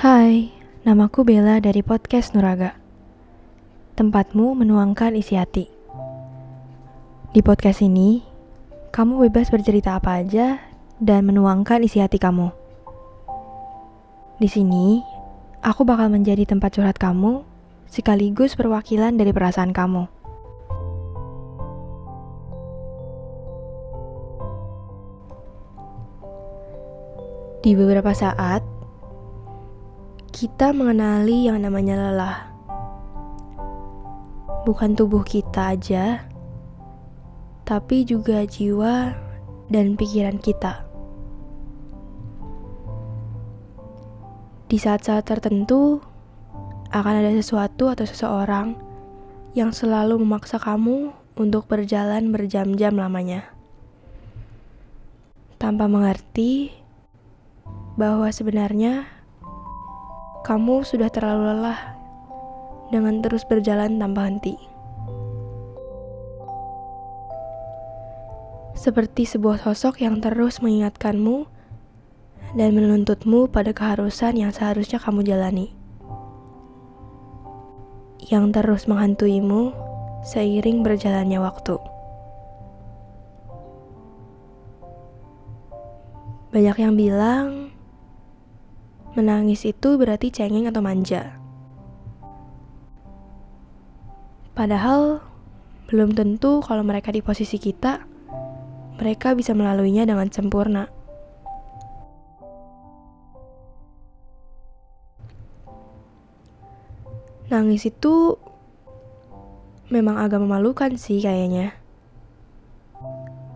Hai, namaku Bella dari podcast Nuraga. Tempatmu menuangkan isi hati. Di podcast ini, kamu bebas bercerita apa aja dan menuangkan isi hati kamu. Di sini, aku bakal menjadi tempat curhat kamu sekaligus perwakilan dari perasaan kamu. Di beberapa saat, kita mengenali yang namanya lelah. Bukan tubuh kita aja, tapi juga jiwa dan pikiran kita. Di saat-saat tertentu, akan ada sesuatu atau seseorang yang selalu memaksa kamu untuk berjalan berjam-jam lamanya. Tanpa mengerti bahwa sebenarnya kamu sudah terlalu lelah dengan terus berjalan tanpa henti. Seperti sebuah sosok yang terus mengingatkanmu dan menuntutmu pada keharusan yang seharusnya kamu jalani. Yang terus menghantuimu seiring berjalannya waktu. Banyak yang bilang Menangis itu berarti cengeng atau manja. Padahal belum tentu kalau mereka di posisi kita, mereka bisa melaluinya dengan sempurna. Nangis itu memang agak memalukan sih kayaknya.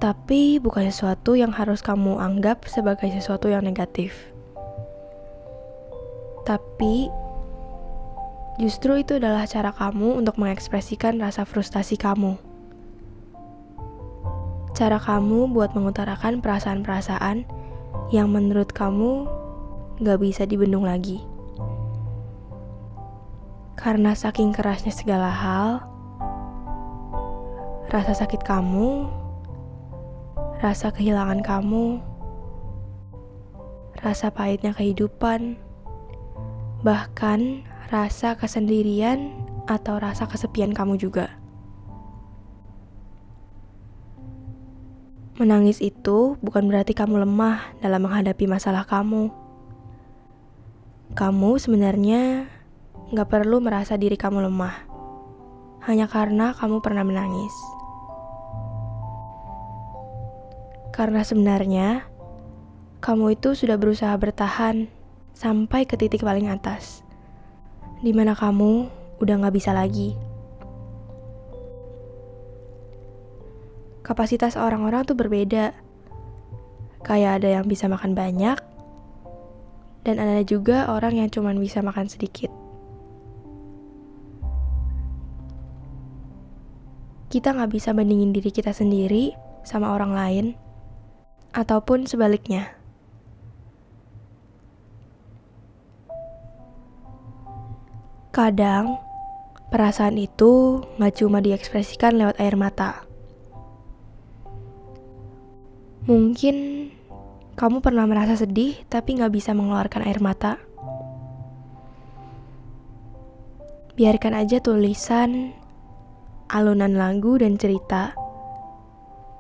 Tapi bukan sesuatu yang harus kamu anggap sebagai sesuatu yang negatif. Tapi justru itu adalah cara kamu untuk mengekspresikan rasa frustasi kamu. Cara kamu buat mengutarakan perasaan-perasaan yang menurut kamu gak bisa dibendung lagi. Karena saking kerasnya segala hal, rasa sakit kamu, rasa kehilangan kamu, rasa pahitnya kehidupan, bahkan rasa kesendirian atau rasa kesepian kamu juga. Menangis itu bukan berarti kamu lemah dalam menghadapi masalah kamu. Kamu sebenarnya gak perlu merasa diri kamu lemah, hanya karena kamu pernah menangis. Karena sebenarnya kamu itu sudah berusaha bertahan sampai ke titik paling atas, di mana kamu udah gak bisa lagi. Kapasitas orang-orang tuh berbeda. Kayak ada yang bisa makan banyak, dan ada juga orang yang cuma bisa makan sedikit. Kita nggak bisa bandingin diri kita sendiri sama orang lain, ataupun sebaliknya. Kadang, perasaan itu gak cuma diekspresikan lewat air mata. Mungkin kamu pernah merasa sedih tapi gak bisa mengeluarkan air mata. Biarkan aja tulisan, alunan lagu dan cerita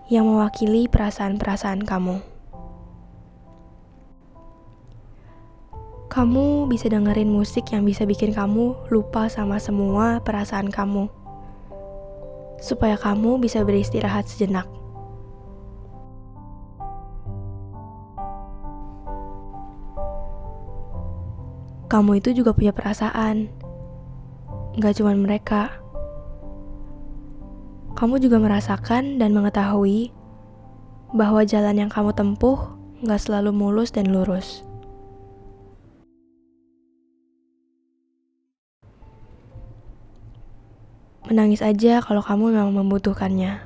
yang mewakili perasaan-perasaan kamu. Kamu bisa dengerin musik yang bisa bikin kamu lupa sama semua perasaan kamu, supaya kamu bisa beristirahat sejenak. Kamu itu juga punya perasaan, gak cuma mereka. Kamu juga merasakan dan mengetahui bahwa jalan yang kamu tempuh gak selalu mulus dan lurus. Menangis aja kalau kamu memang membutuhkannya.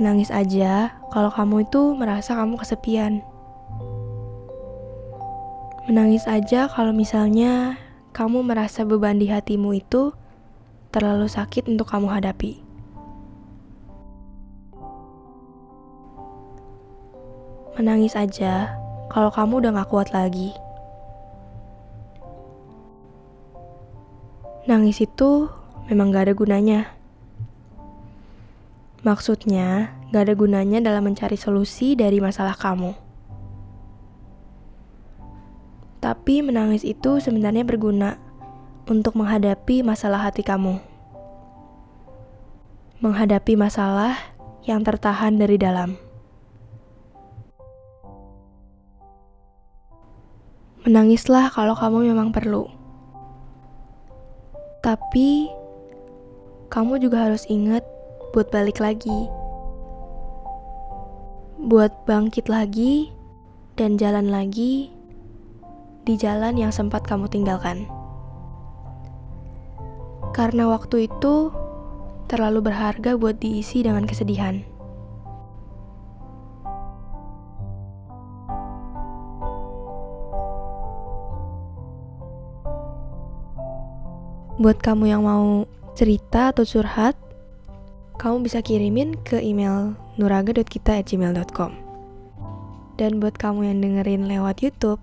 Menangis aja kalau kamu itu merasa kamu kesepian. Menangis aja kalau misalnya kamu merasa beban di hatimu itu terlalu sakit untuk kamu hadapi. Menangis aja kalau kamu udah gak kuat lagi. Nangis itu memang gak ada gunanya. Maksudnya, gak ada gunanya dalam mencari solusi dari masalah kamu. Tapi menangis itu sebenarnya berguna untuk menghadapi masalah hati kamu. Menghadapi masalah yang tertahan dari dalam. Menangislah kalau kamu memang perlu. Tapi kamu juga harus ingat buat balik lagi. Buat bangkit lagi dan jalan lagi di jalan yang sempat kamu tinggalkan. Karena waktu itu terlalu berharga buat diisi dengan kesedihan. Buat kamu yang mau cerita atau curhat, kamu bisa kirimin ke email nuraga.kita@gmail.com. Dan buat kamu yang dengerin lewat YouTube,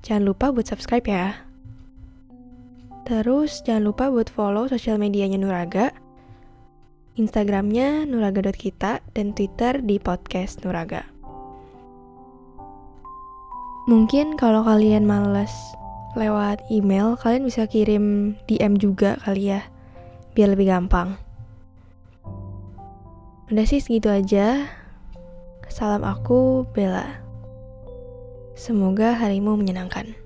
jangan lupa buat subscribe ya. Terus jangan lupa buat follow sosial medianya Nuraga, Instagramnya nuraga.kita, dan Twitter di podcast Nuraga. Mungkin kalau kalian males lewat email, kalian bisa kirim DM juga kali ya, biar lebih gampang. Udah sih segitu aja. Salam aku, Bella. Semoga harimu menyenangkan.